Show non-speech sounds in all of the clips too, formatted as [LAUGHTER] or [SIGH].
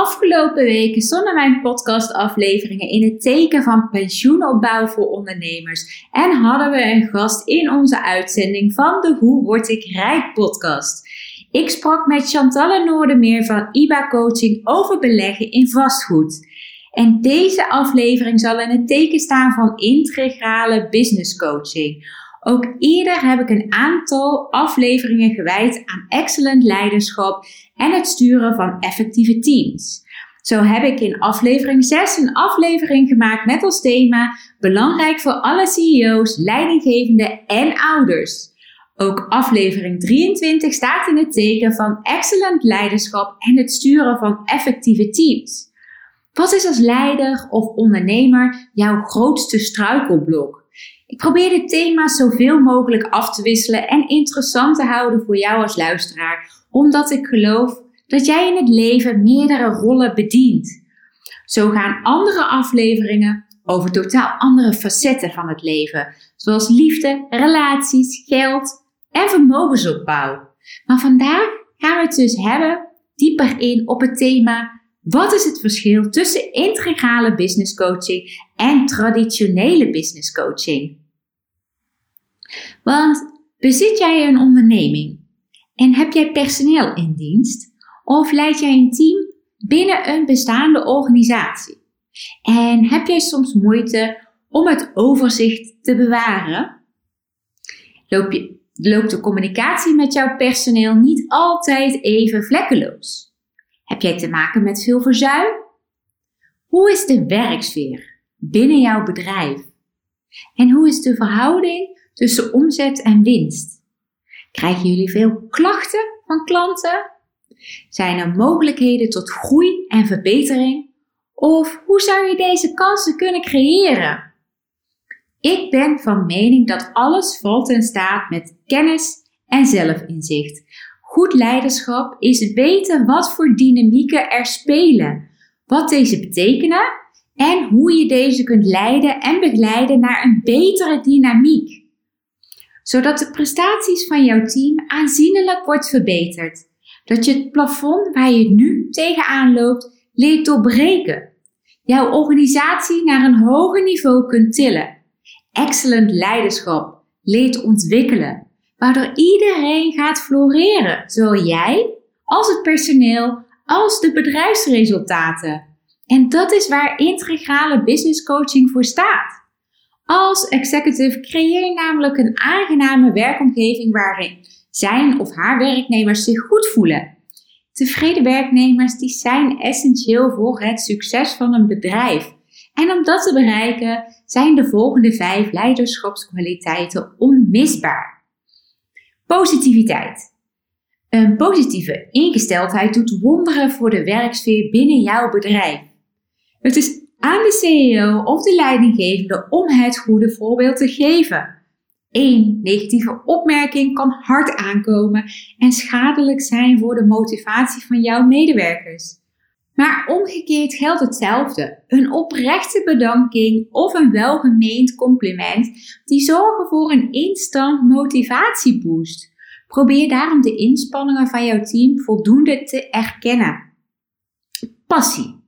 Afgelopen weken stonden mijn podcastafleveringen in het teken van pensioenopbouw voor ondernemers en hadden we een gast in onze uitzending van de Hoe Word ik Rijk podcast. Ik sprak met Chantalle Noordermeer van IBA Coaching over beleggen in vastgoed. En deze aflevering zal in het teken staan van integrale business coaching. Ook eerder heb ik een aantal afleveringen gewijd aan excellent leiderschap en het sturen van effectieve teams. Zo heb ik in aflevering 6 een aflevering gemaakt met als thema belangrijk voor alle CEO's, leidinggevenden en ouders. Ook aflevering 23 staat in het teken van excellent leiderschap en het sturen van effectieve teams. Wat is als leider of ondernemer jouw grootste struikelblok? Ik probeer de thema's zoveel mogelijk af te wisselen en interessant te houden voor jou als luisteraar, omdat ik geloof dat jij in het leven meerdere rollen bedient. Zo gaan andere afleveringen over totaal andere facetten van het leven, zoals liefde, relaties, geld en vermogensopbouw. Maar vandaag gaan we het dus hebben dieper in op het thema wat is het verschil tussen integrale business coaching en traditionele business coaching? Want bezit jij een onderneming en heb jij personeel in dienst of leid jij een team binnen een bestaande organisatie? En heb jij soms moeite om het overzicht te bewaren? Loop je, loopt de communicatie met jouw personeel niet altijd even vlekkeloos? Heb jij te maken met veel verzuim? Hoe is de werksfeer binnen jouw bedrijf? En hoe is de verhouding tussen omzet en winst? Krijgen jullie veel klachten van klanten? Zijn er mogelijkheden tot groei en verbetering? Of hoe zou je deze kansen kunnen creëren? Ik ben van mening dat alles valt en staat met kennis en zelfinzicht. Goed leiderschap is weten wat voor dynamieken er spelen, wat deze betekenen en hoe je deze kunt leiden en begeleiden naar een betere dynamiek zodat de prestaties van jouw team aanzienlijk wordt verbeterd. Dat je het plafond waar je nu tegenaan loopt leert doorbreken. Jouw organisatie naar een hoger niveau kunt tillen. Excellent leiderschap leert ontwikkelen, waardoor iedereen gaat floreren, zowel jij als het personeel als de bedrijfsresultaten. En dat is waar integrale business coaching voor staat. Als executive creëer je namelijk een aangename werkomgeving waarin zijn of haar werknemers zich goed voelen. Tevreden werknemers die zijn essentieel voor het succes van een bedrijf. En om dat te bereiken zijn de volgende vijf leiderschapskwaliteiten onmisbaar. Positiviteit. Een positieve ingesteldheid doet wonderen voor de werksfeer binnen jouw bedrijf. Het is aan de CEO of de leidinggevende om het goede voorbeeld te geven. Eén negatieve opmerking kan hard aankomen en schadelijk zijn voor de motivatie van jouw medewerkers. Maar omgekeerd geldt hetzelfde. Een oprechte bedanking of een welgemeend compliment die zorgen voor een instant motivatieboost. Probeer daarom de inspanningen van jouw team voldoende te erkennen. Passie.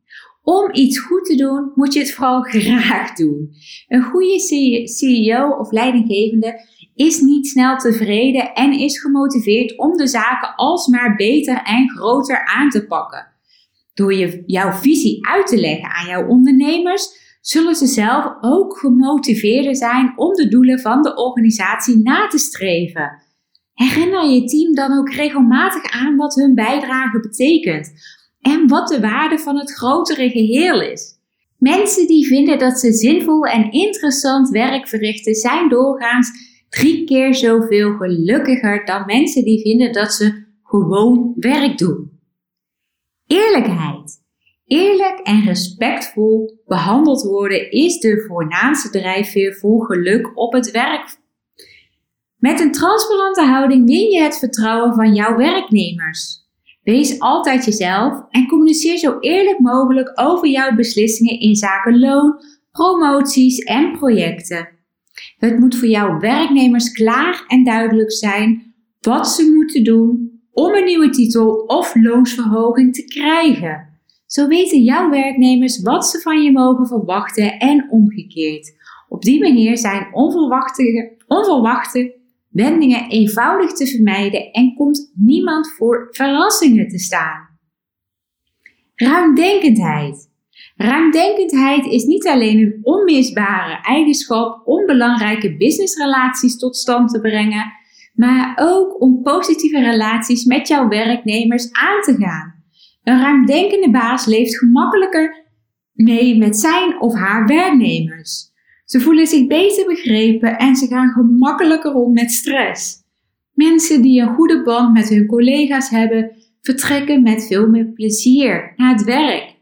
Om iets goed te doen, moet je het vooral [LAUGHS] graag doen. Een goede CEO of leidinggevende is niet snel tevreden en is gemotiveerd om de zaken alsmaar beter en groter aan te pakken. Door je, jouw visie uit te leggen aan jouw ondernemers, zullen ze zelf ook gemotiveerder zijn om de doelen van de organisatie na te streven. Herinner je team dan ook regelmatig aan wat hun bijdrage betekent en wat de waarde van het grotere geheel is. Mensen die vinden dat ze zinvol en interessant werk verrichten, zijn doorgaans drie keer zoveel gelukkiger dan mensen die vinden dat ze gewoon werk doen. Eerlijkheid. Eerlijk en respectvol behandeld worden is de voornaamste drijfveer voor geluk op het werk. Met een transparante houding win je het vertrouwen van jouw werknemers. Wees altijd jezelf en communiceer zo eerlijk mogelijk over jouw beslissingen in zaken loon, promoties en projecten. Het moet voor jouw werknemers klaar en duidelijk zijn wat ze moeten doen om een nieuwe titel of loonsverhoging te krijgen. Zo weten jouw werknemers wat ze van je mogen verwachten en omgekeerd. Op die manier zijn onverwachte, onverwachte wendingen eenvoudig te vermijden en komt niemand voor verrassingen te staan. Ruimdenkendheid. Ruimdenkendheid is niet alleen een onmisbare eigenschap om belangrijke businessrelaties tot stand te brengen, maar ook om positieve relaties met jouw werknemers aan te gaan. Een ruimdenkende baas leeft gemakkelijker mee met zijn of haar werknemers. Ze voelen zich beter begrepen en ze gaan gemakkelijker om met stress. Mensen die een goede band met hun collega's hebben, vertrekken met veel meer plezier naar het werk.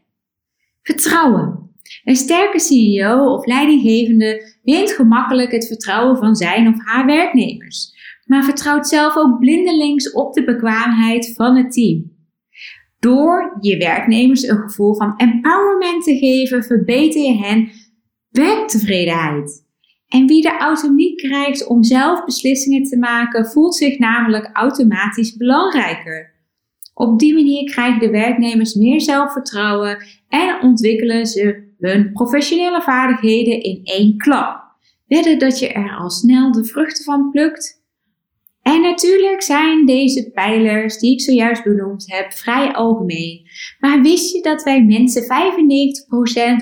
Vertrouwen. Een sterke CEO of leidinggevende wint gemakkelijk het vertrouwen van zijn of haar werknemers, maar vertrouwt zelf ook blindelings op de bekwaamheid van het team. Door je werknemers een gevoel van empowerment te geven, verbeter je hen werktevredenheid. En wie de autonomie krijgt om zelf beslissingen te maken, voelt zich namelijk automatisch belangrijker. Op die manier krijgen de werknemers meer zelfvertrouwen en ontwikkelen ze hun professionele vaardigheden in één klap. Wedden dat je er al snel de vruchten van plukt? En natuurlijk zijn deze pijlers die ik zojuist benoemd heb vrij algemeen. Maar wist je dat wij mensen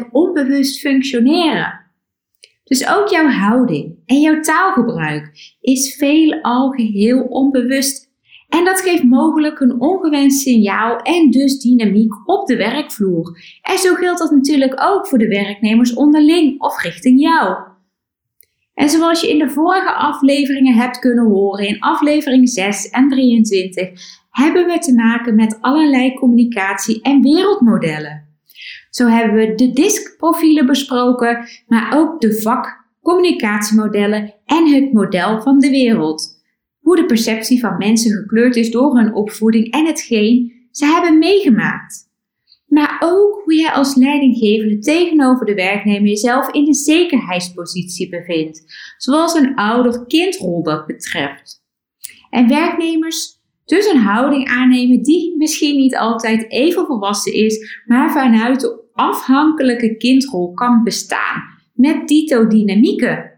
95% onbewust functioneren? Dus ook jouw houding en jouw taalgebruik is veelal geheel onbewust. En dat geeft mogelijk een ongewenst signaal en dus dynamiek op de werkvloer. En zo geldt dat natuurlijk ook voor de werknemers onderling of richting jou. En zoals je in de vorige afleveringen hebt kunnen horen, in aflevering 6 en 23, hebben we te maken met allerlei communicatie- en wereldmodellen. Zo hebben we de DISC-profielen besproken, maar ook de vak-communicatiemodellen en het model van de wereld. Hoe de perceptie van mensen gekleurd is door hun opvoeding en hetgeen ze hebben meegemaakt. Maar ook hoe jij als leidinggevende tegenover de werknemer jezelf in de zekerheidspositie bevindt, zoals een ouder-kindrol dat betreft. En werknemers dus een houding aannemen die misschien niet altijd even volwassen is, maar vanuit de afhankelijke kindrol kan bestaan, met dito-dynamieken.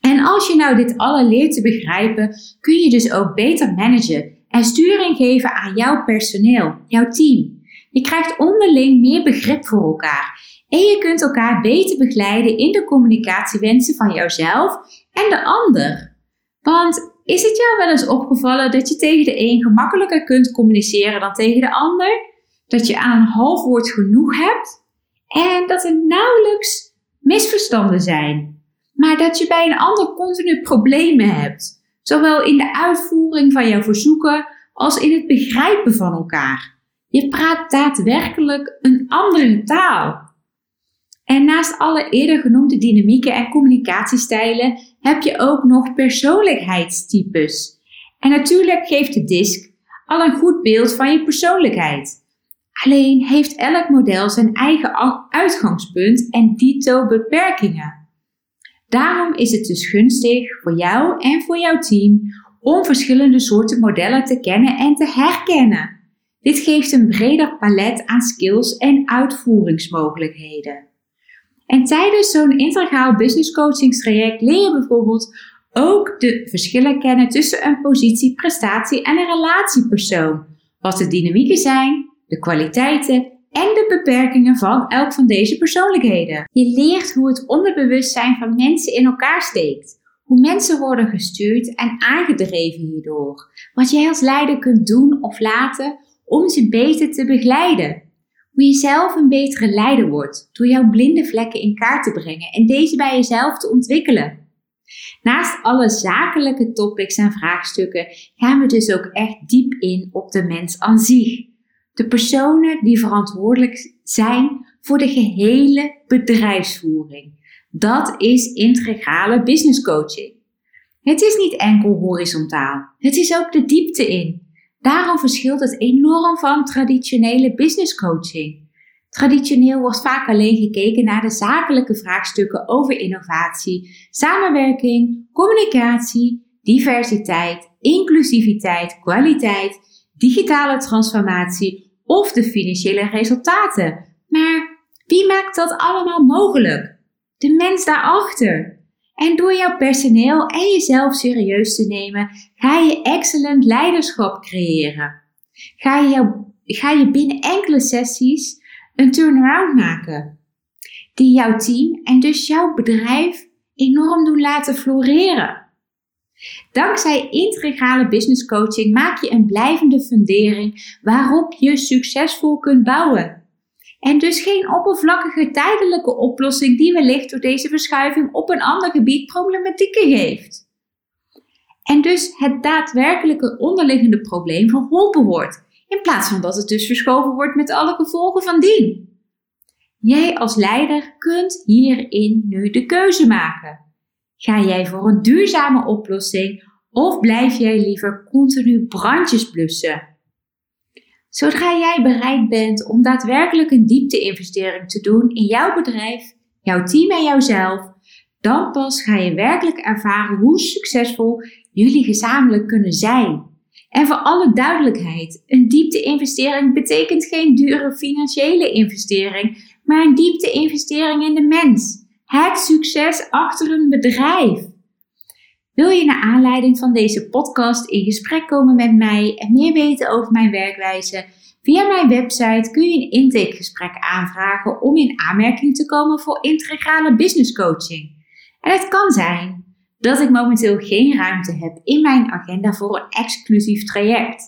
En als je nou dit alle leert te begrijpen, kun je dus ook beter managen en sturing geven aan jouw personeel, jouw team. Je krijgt onderling meer begrip voor elkaar. En je kunt elkaar beter begeleiden in de communicatiewensen van jouzelf en de ander. Want is het jou wel eens opgevallen dat je tegen de een gemakkelijker kunt communiceren dan tegen de ander? Dat je aan een half woord genoeg hebt? En dat er nauwelijks misverstanden zijn. Maar dat je bij een ander continu problemen hebt. Zowel in de uitvoering van jouw verzoeken als in het begrijpen van elkaar. Je praat daadwerkelijk een andere taal. En naast alle eerder genoemde dynamieken en communicatiestijlen heb je ook nog persoonlijkheidstypes. En natuurlijk geeft de DISC al een goed beeld van je persoonlijkheid. Alleen heeft elk model zijn eigen uitgangspunt en dito beperkingen. Daarom is het dus gunstig voor jou en voor jouw team om verschillende soorten modellen te kennen en te herkennen. Dit geeft een breder palet aan skills en uitvoeringsmogelijkheden. En tijdens zo'n integraal business coachingstraject leer je bijvoorbeeld ook de verschillen kennen tussen een positie, prestatie en een relatiepersoon. Wat de dynamieken zijn, de kwaliteiten en de beperkingen van elk van deze persoonlijkheden. Je leert hoe het onderbewustzijn van mensen in elkaar steekt. Hoe mensen worden gestuurd en aangedreven hierdoor. Wat jij als leider kunt doen of laten om ze beter te begeleiden. Hoe je zelf een betere leider wordt door jouw blinde vlekken in kaart te brengen en deze bij jezelf te ontwikkelen. Naast alle zakelijke topics en vraagstukken gaan we dus ook echt diep in op de mens aan zich. De personen die verantwoordelijk zijn voor de gehele bedrijfsvoering. Dat is integrale business coaching. Het is niet enkel horizontaal, het is ook de diepte in. Daarom verschilt het enorm van traditionele business coaching. Traditioneel wordt vaak alleen gekeken naar de zakelijke vraagstukken over innovatie, samenwerking, communicatie, diversiteit, inclusiviteit, kwaliteit, digitale transformatie of de financiële resultaten. Maar wie maakt dat allemaal mogelijk? De mens daarachter. En door jouw personeel en jezelf serieus te nemen, ga je excellent leiderschap creëren. Ga je, ga je binnen enkele sessies een turnaround maken. Die jouw team en dus jouw bedrijf enorm doen laten floreren. Dankzij integrale business coaching maak je een blijvende fundering waarop je succesvol kunt bouwen. En dus geen oppervlakkige tijdelijke oplossing die wellicht door deze verschuiving op een ander gebied problematieken geeft. En dus het daadwerkelijke onderliggende probleem verholpen wordt, in plaats van dat het dus verschoven wordt met alle gevolgen van dien. Jij als leider kunt hierin nu de keuze maken. Ga jij voor een duurzame oplossing of blijf jij liever continu brandjes blussen? Zodra jij bereid bent om daadwerkelijk een diepte-investering te doen in jouw bedrijf, jouw team en jouzelf, dan pas ga je werkelijk ervaren hoe succesvol jullie gezamenlijk kunnen zijn. En voor alle duidelijkheid, een diepte-investering betekent geen dure financiële investering, maar een diepte-investering in de mens. Het succes achter een bedrijf. Wil je naar aanleiding van deze podcast in gesprek komen met mij en meer weten over mijn werkwijze? Via mijn website kun je een intakegesprek aanvragen om in aanmerking te komen voor integrale business coaching. En het kan zijn dat ik momenteel geen ruimte heb in mijn agenda voor een exclusief traject.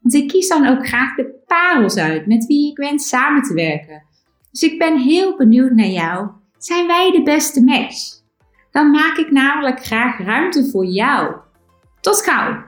Want ik kies dan ook graag de parels uit met wie ik wens samen te werken. Dus ik ben heel benieuwd naar jou. Zijn wij de beste match? Dan maak ik namelijk graag ruimte voor jou. Tot gauw!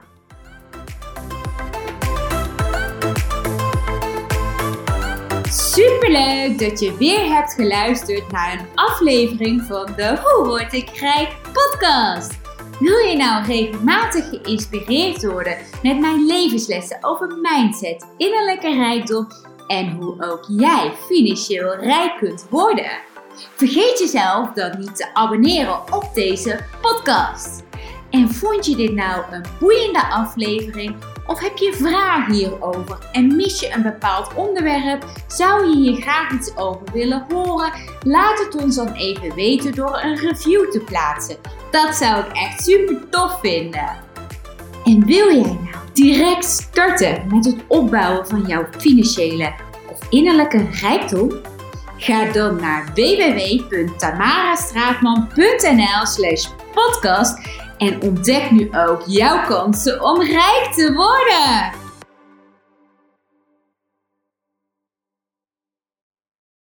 Superleuk dat je weer hebt geluisterd naar een aflevering van de Hoe Word ik Rijk podcast. Wil je nou regelmatig geïnspireerd worden met mijn levenslessen over mindset, innerlijke rijkdom en hoe ook jij financieel rijk kunt worden? Vergeet jezelf dan niet te abonneren op deze podcast. En vond je dit nou een boeiende aflevering? Of heb je vragen hierover en mis je een bepaald onderwerp? Zou je hier graag iets over willen horen? Laat het ons dan even weten door een review te plaatsen. Dat zou ik echt super tof vinden. En wil jij nou direct starten met het opbouwen van jouw financiële of innerlijke rijkdom? Ga dan naar www.tamarastraatman.nl slash podcast en ontdek nu ook jouw kansen om rijk te worden.